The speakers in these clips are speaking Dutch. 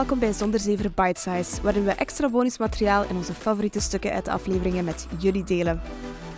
welkom bij Zonder Zever Bite Size, waarin we extra bonusmateriaal en onze favoriete stukken uit de afleveringen met jullie delen.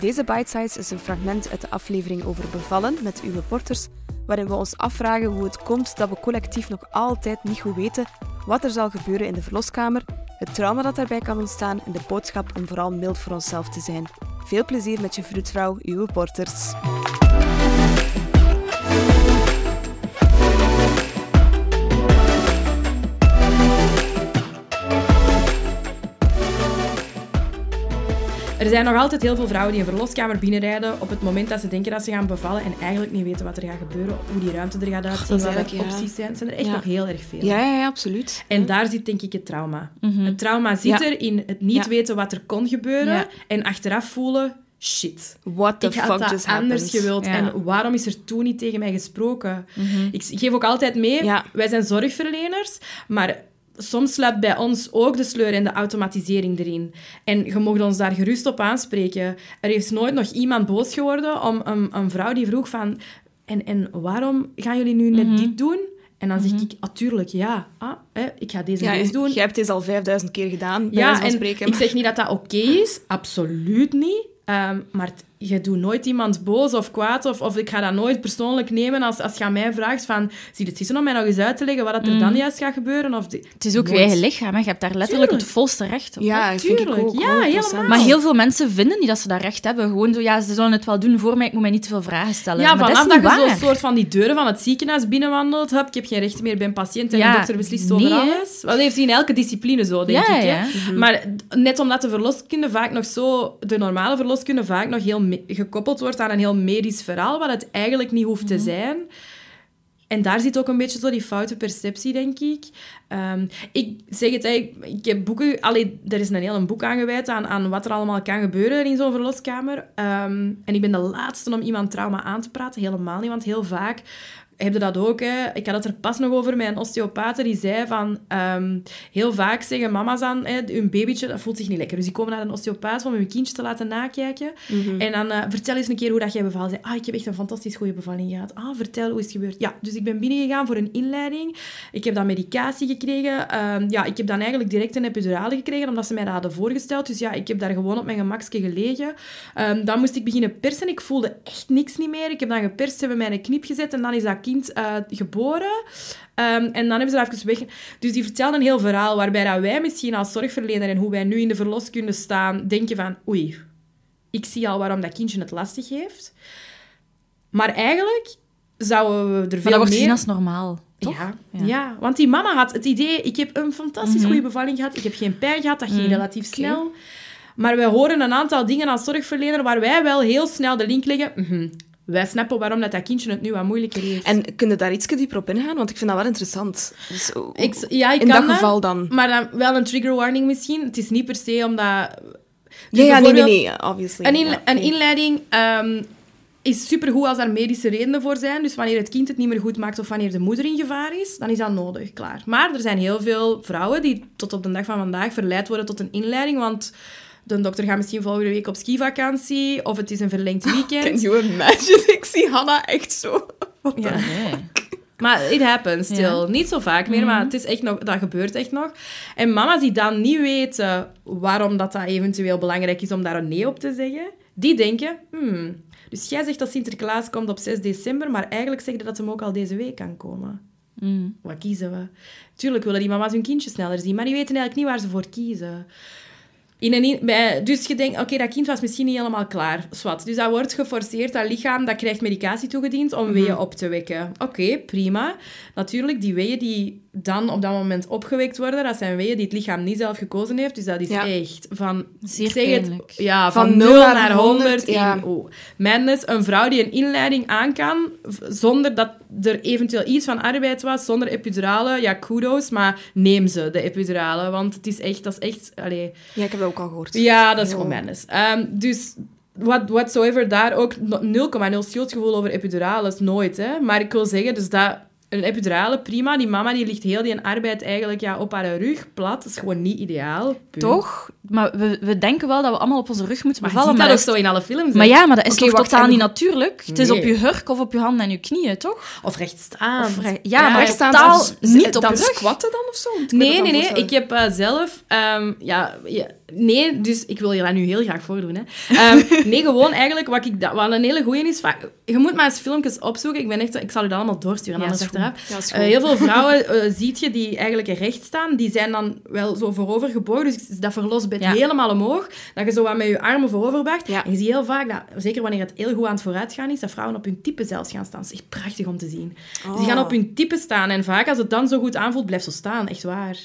Deze Bite Size is een fragment uit de aflevering over bevallen met uw reporters, waarin we ons afvragen hoe het komt dat we collectief nog altijd niet goed weten wat er zal gebeuren in de verloskamer, het trauma dat daarbij kan ontstaan en de boodschap om vooral mild voor onszelf te zijn. Veel plezier met je vroedvrouw, uw reporters. Er zijn nog altijd heel veel vrouwen die een verloskamer binnenrijden op het moment dat ze denken dat ze gaan bevallen en eigenlijk niet weten wat er gaat gebeuren, hoe die ruimte er gaat uitzien, wat de opties zijn. Zijn er echt Ja. nog heel erg veel. Ja, ja, ja, absoluut. En daar zit denk ik het trauma. Mhm. Het trauma zit Ja. er in het niet Ja. weten wat er kon gebeuren Ja. en achteraf voelen, shit. What the ik had fuck dat just anders gewild. Ja. En waarom is er toen niet tegen mij gesproken? Mhm. Ik geef ook altijd mee, Ja. wij zijn zorgverleners, maar soms sluipt bij ons ook de sleur en de automatisering erin. En je mag ons daar gerust op aanspreken. Er is nooit nog iemand boos geworden om een, een vrouw die vroeg van... En, en waarom gaan jullie nu net Mhm. dit doen? En dan zeg ik, natuurlijk, ja. Ah, hè, ik ga deze Ja, deze doen. jij hebt dit al 5000 keer gedaan, bij Ja, en spreken. ik zeg niet dat dat oké is. Absoluut niet. Ehm, maar je doet nooit iemand boos of kwaad. Of, of ik ga dat nooit persoonlijk nemen als, als je aan mij vraagt van... Zie je het zitten om mij nog eens uit te leggen wat dat er dan juist gaat gebeuren? Of die- Het is ook je Nooit. eigen lichaam, hè. je hebt daar letterlijk Tuurlijk. het volste recht op. hè. Ja, vind ik ook. Ja, 100%. helemaal. Maar heel veel mensen vinden niet dat ze dat recht hebben. Gewoon zo, ja, ze zullen het wel doen voor mij, ik moet mij niet te veel vragen stellen. Ja, maar vanaf dat je zo'n soort van die deuren van het ziekenhuis binnenwandelt, hup, ik heb geen recht meer, ik ben patiënt en Ja, de dokter beslist over nee, alles. Wel, dat heeft hij in elke discipline zo, denk Ja, ik. Hè? ja. Maar net omdat de verloskunde vaak nog zo, de normale verloskunde vaak nog heel gekoppeld wordt aan een heel medisch verhaal, wat het eigenlijk niet hoeft te zijn. En daar zit ook een beetje zo die foute perceptie, denk ik. Ehm, ik zeg het, hè, ik, ik heb boeken... Allee, er is een heel een boek aangeweid aan, aan wat er allemaal kan gebeuren in zo'n verloskamer. Ehm, en ik ben de laatste om iemand trauma aan te praten. Helemaal niet, want heel vaak heb je dat ook. Hè. Ik had het er pas nog over met een osteopaat die zei van... ehm, heel vaak zeggen mama's aan, hè, hun babytje, dat voelt zich niet lekker. Dus die komen naar een osteopaat om hun kindje te laten nakijken. En dan eh, vertel eens een keer hoe dat jij bevallen zei. Ah, ik heb echt een fantastisch goede bevalling gehad. Ah, vertel, hoe is het gebeurd? Ja, dus ik ben binnengegaan voor een inleiding. Ik heb dan medicatie gekregen. Ehm, ja, ik heb dan eigenlijk direct een epidurale gekregen, omdat ze mij dat hadden voorgesteld. Dus ja, ik heb daar gewoon op mijn gemakje gelegen. Ehm, dan moest ik beginnen persen. Ik voelde echt niks niet meer. Ik heb dan geperst, hebben mij een knip gezet en dan is dat kind eh, geboren. Ehm, en dan hebben ze dat even weg... Dus die vertelde een heel verhaal, waarbij dat wij misschien als zorgverlener en hoe wij nu in de verloskunde staan, denken van... Oei, ik zie al waarom dat kindje het lastig heeft. Maar eigenlijk zouden we er veel Maar dat wordt meer... gezien als normaal, toch? Ja, Ja. ja. want die mama had het idee... Ik heb een fantastisch Mhm. goede bevalling gehad. Ik heb geen pijn gehad. Dat ging Mhm. relatief snel. Maar wij horen een aantal dingen als zorgverlener waar wij wel heel snel de link leggen. Mhm. Wij snappen waarom dat, dat kindje het nu wat moeilijker heeft. En kun je daar iets dieper op ingaan? Want ik vind dat wel interessant. Dus, Ik, ja, ik in kan dat geval dan. Maar dan wel een trigger warning misschien. Het is niet per se omdat... Dus ja, nee, nee, nee, obviously. Een, in- Ja, een inleiding ehm, is supergoed als daar medische redenen voor zijn. Dus wanneer het kind het niet meer goed maakt of wanneer de moeder in gevaar is, dan is dat nodig, klaar. Maar er zijn heel veel vrouwen die tot op de dag van vandaag verleid worden tot een inleiding, want de dokter gaat misschien volgende week op skivakantie of het is een verlengd Can weekend. you imagine? Ik zie Hannah echt zo. Ja. Nee. Maar it happens still. Ja. Niet zo vaak meer, maar het is echt nog, dat gebeurt echt nog. En mama's die dan niet weten waarom dat, dat eventueel belangrijk is om daar een nee op te zeggen, die denken... Hmm, dus jij zegt dat Sinterklaas komt op 6 december, maar eigenlijk zeg je dat hem ook al deze week kan komen. Mm. Wat kiezen we? Tuurlijk willen die mama's hun kindje sneller zien, maar die weten eigenlijk niet waar ze voor kiezen. In een bij, dus je denkt, oké, dat kind was misschien niet helemaal klaar. Zwat. Dus dat wordt geforceerd, dat lichaam dat krijgt medicatie toegediend om weeën op te wekken. Oké, prima. Natuurlijk, die weeën die dan op dat moment opgewekt worden, dat zijn weeën die het lichaam niet zelf gekozen heeft. Dus dat is Ja. echt van... Zeer zeg het, ja, Van van, 0 0 naar naar 100, 100 ja. oh. Madness, een vrouw die een inleiding aan kan, zonder dat er eventueel iets van arbeid was, zonder epidurale, ja, kudos, maar neem ze, de epidurale. Want het is echt, dat is echt... Allee, Ja, ik heb ook al gehoord. ja, dat is gewoon madness. Ehm, dus what, whatsoever, daar ook no- 0,0 schuldgevoel over epidurales, nooit. Hè? Maar ik wil zeggen, dus dat een epidurale, prima. Die mama die ligt heel die arbeid eigenlijk ja, op haar rug, plat. Dat is gewoon niet ideaal. Punt. Toch? Maar we, we denken wel dat we allemaal op onze rug moeten bevallen. maar dat dat ook is- zo in alle films. hè. Maar ja, maar dat is toch totaal en- niet natuurlijk? Het is op je hurk of op je handen en je knieën, toch? Of recht staan. Re- ja, maar echt echt totaal niet op dan je rug. squatten dan of zo? Nee, nee, nee. Ik heb eh, zelf... ehm, ja, ja, nee, dus ik wil je dat nu heel graag voordoen. Hè. Ehm, nee, gewoon eigenlijk wat, ik, wat een hele goeie is... Je moet maar eens filmpjes opzoeken. Ik, ben echt, ik zal je dat allemaal doorsturen, Ja, achteraf. Eh, heel veel vrouwen eh ziet je die eigenlijk recht staan. Die zijn dan wel zo voorover gebogen. Dus dat verlosbed Ja. helemaal omhoog. Dat je zo wat met je armen voorover buigt. En je ziet heel vaak, dat, zeker wanneer het heel goed aan het vooruitgaan is, dat vrouwen op hun tippen zelfs gaan staan. Dat is echt prachtig om te zien. Oh. Die gaan op hun tippen staan. En vaak, als het dan zo goed aanvoelt, blijft ze staan. Echt waar.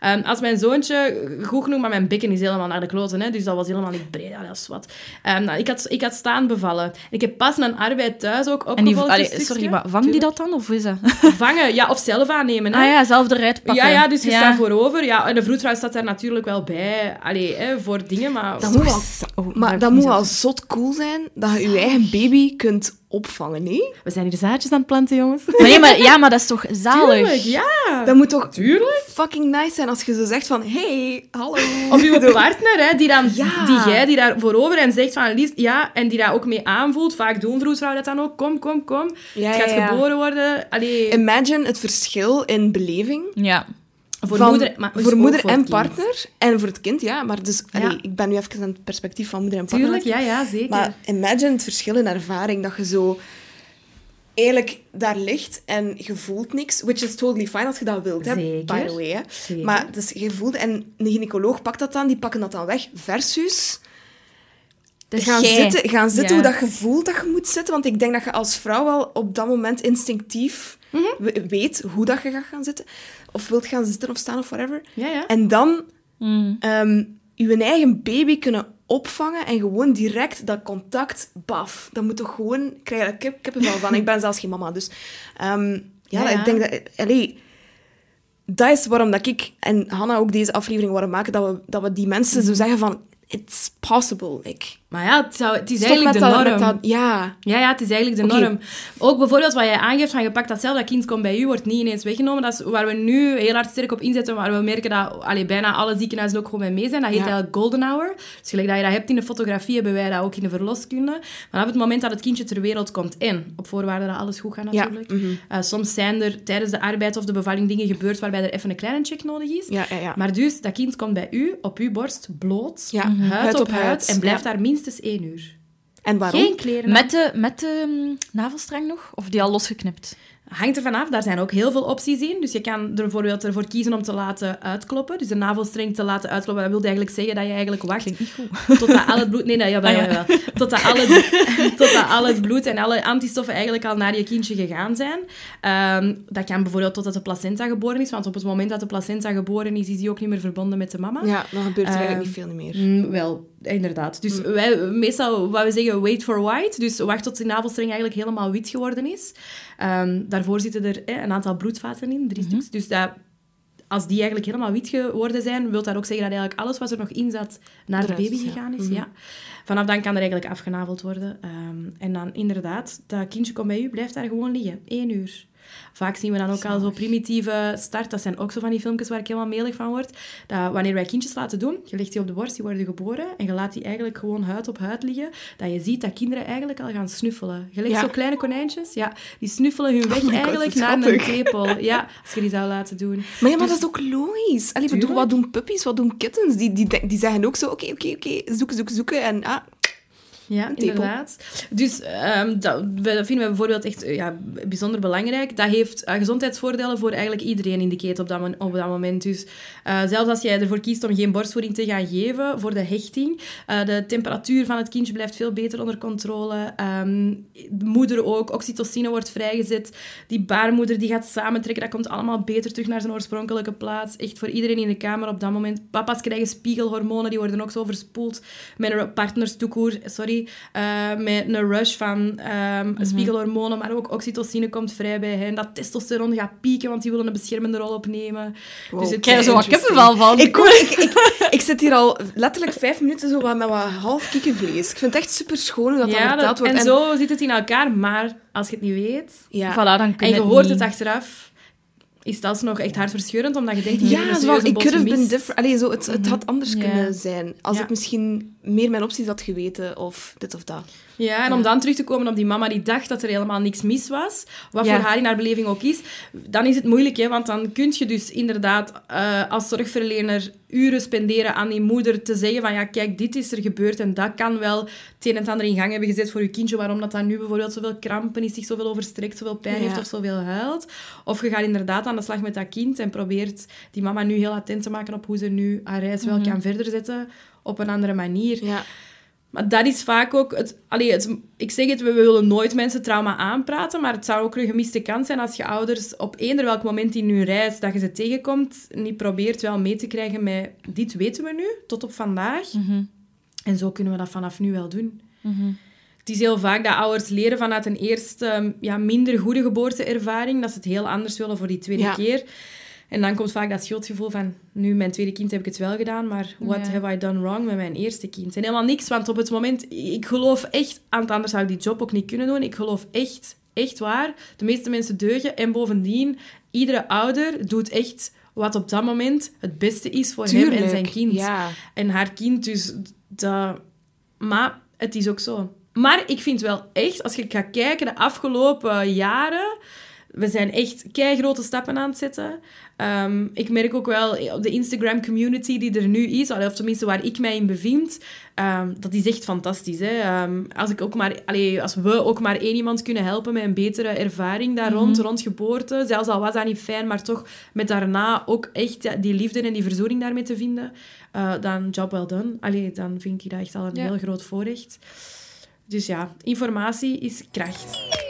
Ehm, als mijn zoontje, goed genoeg, maar mijn bekken is helemaal naar de kloten. Hè, dus dat was helemaal niet breed. Dat is wat. Ehm, nou, ik, had, ik had staan bevallen. Ik heb pas een arbeid thuis ook En die, opgevolgd. allee, een stukje. sorry, maar vangt die dat dan? Of is dat? Vangen, ja, of zelf aannemen. Hè. Ah ja, zelf eruit pakken. Ja, ja, dus je Ja. staat voorover. Ja, en de vroedvrouw staat daar natuurlijk wel bij. Allee, hè, voor dingen, maar... Dat moet wel, Oh, maar dat dat moet wel zot cool zijn dat je je eigen baby kunt opvangen, nee? We zijn hier zaadjes aan het planten, jongens. Maar, nee, maar, ja, maar dat is toch zalig? Tuurlijk, ja. Dat moet toch Tuurlijk. fucking nice zijn als je zo zegt van hey, hallo. Of uw partner, hè, die, dan, Ja. die jij die daar voorover en zegt van Lies, ja, en die daar ook mee aanvoelt. Vaak doen vroedvrouwen dat dan ook. Kom, kom, kom. Ja, het gaat ja, ja. geboren worden. Allee, Imagine het verschil in beleving Ja. Voor van- moeder, maar voor moeder voor en partner en voor het kind, ja. Maar dus, Ja. allee, ik ben nu even aan het perspectief van moeder en partner. Tuurlijk, ja, ja, zeker. Maar imagine het verschil in ervaring dat je zo eigenlijk daar ligt en je voelt niks, which is totally fine als je dat wilt, hè, by the way. Hè. Maar dus je voelt, en een gynaecoloog pakt dat dan, die pakken dat dan weg, versus Dus gaan zitten, gaan zitten Ja. hoe dat je voelt dat je moet zitten. Want ik denk dat je als vrouw wel op dat moment instinctief Mhm. we- weet hoe dat je gaat gaan zitten. Of wilt gaan zitten of staan of whatever. Ja, ja. En dan Mm. ehm je eigen baby kunnen opvangen en gewoon direct dat contact, baf. Dat moet toch gewoon... Ik krijg er kippenvel van. Ik ben zelfs geen mama, dus... ehm, ja, ik denk dat... Allee, dat is waarom dat ik en Hanna ook deze aflevering willen maken, dat we, dat we die mensen Mhm. zo zeggen van... It's possible. Like, Maar ja, het, zou, het is stop eigenlijk de norm. met dat... Ja. Ja, ja, het is eigenlijk de norm. Ook bijvoorbeeld wat jij aangeeft van je pakt dat zelf, dat kind komt bij u, wordt niet ineens weggenomen. Dat is waar we nu heel hard sterk op inzetten, waar we merken dat allee, bijna alle ziekenhuizen ook gewoon mee mee zijn. Dat heet Ja. eigenlijk golden hour. Dus gelijk dat je dat hebt in de fotografie, hebben wij dat ook in de verloskunde. Vanaf het moment dat het kindje ter wereld komt en op voorwaarde dat alles goed gaat Ja, natuurlijk. mhm. Eh, soms zijn er tijdens de arbeid of de bevalling dingen gebeurd waarbij er even een kleine check nodig is. Ja, ja, ja. Maar dus, dat kind komt bij u, op uw borst, bloot, Ja, huid, huid op huid, en blijft ja. daar minstens één uur. En waarom? Geen kleren. Met de, met de mm, navelstreng nog? Of die al losgeknipt? Hangt er vanaf, daar zijn ook heel veel opties in. Dus je kan er bijvoorbeeld ervoor kiezen om te laten uitkloppen. Dus de navelstreng te laten uitkloppen. Dat wil eigenlijk zeggen dat je eigenlijk wacht Klinkt niet goed. totdat al het bloed... Nee, dat, jawel, Ah, ja. jawel. Totdat, al het, totdat al het bloed en alle antistoffen eigenlijk al naar je kindje gegaan zijn. Ehm, dat kan bijvoorbeeld totdat de placenta geboren is. Want op het moment dat de placenta geboren is, is die ook niet meer verbonden met de mama. Ja, dan gebeurt er eigenlijk Ehm, niet veel meer. Mm, wel, inderdaad. Dus Mm. wij, meestal wat we zeggen, wait for white. Dus wacht tot de navelstreng eigenlijk helemaal wit geworden is. Ehm, daarvoor zitten er eh, een aantal bloedvaten in, drie stuks. Dus dat, als die eigenlijk helemaal wit geworden zijn, wil dat ook zeggen dat eigenlijk alles wat er nog in zat naar Eruit de baby is, ja. gegaan is. Mhm. Ja. Vanaf dan kan er eigenlijk afgenaveld worden. Ehm, en dan inderdaad, dat kindje komt bij u, blijft daar gewoon liggen. Eén uur. Vaak zien we dan ook al zo primitieve start. Dat zijn ook zo van die filmpjes waar ik helemaal melig van word. Dat wanneer wij kindjes laten doen, je legt die op de borst, die worden geboren, en je laat die eigenlijk gewoon huid op huid liggen, dat je ziet dat kinderen eigenlijk al gaan snuffelen. Je legt Ja. zo kleine konijntjes, ja, die snuffelen hun weg my God, eigenlijk naar een tepel. Ja, als je die zou laten doen. Maar ja, maar dat is ook logisch. Allee, bedoel, wat doen puppies, wat doen kittens? Die, die, die zeggen ook zo, oké, oké, oké, zoeken, zoeken, zoeken. En ah, Ja, inderdaad. Dus ehm, dat, vinden we bijvoorbeeld echt eh, ja, bijzonder belangrijk. Dat heeft eh, gezondheidsvoordelen voor eigenlijk iedereen in de keten op dat, mon- op dat moment. Dus eh, zelfs als jij ervoor kiest om geen borstvoeding te gaan geven voor de hechting, eh, de temperatuur van het kindje blijft veel beter onder controle. Ehm, de moeder ook, oxytocine wordt vrijgezet. Die baarmoeder die gaat samentrekken, dat komt allemaal beter terug naar zijn oorspronkelijke plaats. Echt voor iedereen in de kamer op dat moment. Papa's krijgen spiegelhormonen, die worden ook zo verspoeld met hun partners toekoer. Sorry, uh, met een rush van um, Mhm. spiegelhormonen, maar ook oxytocine komt vrij bij hen. Dat testosteron gaat pieken, want die willen een beschermende rol opnemen. Wow, dus het Ik krijg er zo wat kippenvel van. Ik, ik, ik, ik zit hier al letterlijk vijf minuten zo wat met wat half kikkenvlees. Ik vind het echt super schoon hoe dat dan verteld wordt. en zo zit het in elkaar, maar als je het niet weet Ja. Voilà, dan kun en je het hoort niet. het achteraf, is dat nog echt hartverscheurend, omdat je denkt, Ja, is een zo it could have been gemist. different. Allee, zo, het, het had anders Ja. kunnen zijn. Als Ja. ik misschien meer mijn opties had geweten, of dit of dat. Ja, en om dan terug te komen op die mama die dacht dat er helemaal niks mis was, wat Ja. voor haar in haar beleving ook is, dan is het moeilijk, hè, want dan kun je dus inderdaad eh, als zorgverlener uren spenderen aan die moeder te zeggen van ja, kijk, dit is er gebeurd en dat kan wel het een en het ander in gang hebben gezet voor je kindje, waarom dat dan nu bijvoorbeeld zoveel krampen is, zich zoveel overstrekt, zoveel pijn Ja. heeft of zoveel huilt. Of je gaat inderdaad aan de slag met dat kind en probeert die mama nu heel attent te maken op hoe ze nu haar reis wel kan verder zetten op een andere manier. Ja. Maar dat is vaak ook... Het, allee, het, ik zeg het, we willen nooit mensen trauma aanpraten, maar het zou ook een gemiste kans zijn als je ouders op eender welk moment in hun reis dat je ze tegenkomt, niet probeert wel mee te krijgen met dit weten we nu, tot op vandaag. Mhm. En zo kunnen we dat vanaf nu wel doen. Mhm. Het is heel vaak dat ouders leren vanuit een eerste ja, minder goede geboorteervaring, dat ze het heel anders willen voor die tweede Ja. keer. En dan komt vaak dat schuldgevoel van, nu, mijn tweede kind heb ik het wel gedaan, maar what Ja. have I done wrong met mijn eerste kind? En helemaal niks, want op het moment, ik geloof echt, anders zou ik die job ook niet kunnen doen. Ik geloof echt, echt waar, de meeste mensen deugen. En bovendien, iedere ouder doet echt wat op dat moment het beste is voor hem en zijn kind. Ja. En haar kind, dus dat... Maar het is ook zo. Maar ik vind wel echt, als je gaat kijken de afgelopen jaren, we zijn echt grote stappen aan het zetten. Ehm, ik merk ook wel op de Instagram community die er nu is, of tenminste waar ik mij in bevind, ehm, dat is echt fantastisch. Hè? Ehm, als, ik ook maar, allee, als we ook maar één iemand kunnen helpen met een betere ervaring daar rond, rond geboorte, zelfs al was dat niet fijn, maar toch met daarna ook echt ja, die liefde en die verzoening daarmee te vinden, eh, dan job well done. Allee, dan vind ik dat echt al een Ja. heel groot voorrecht. Dus ja, informatie is kracht.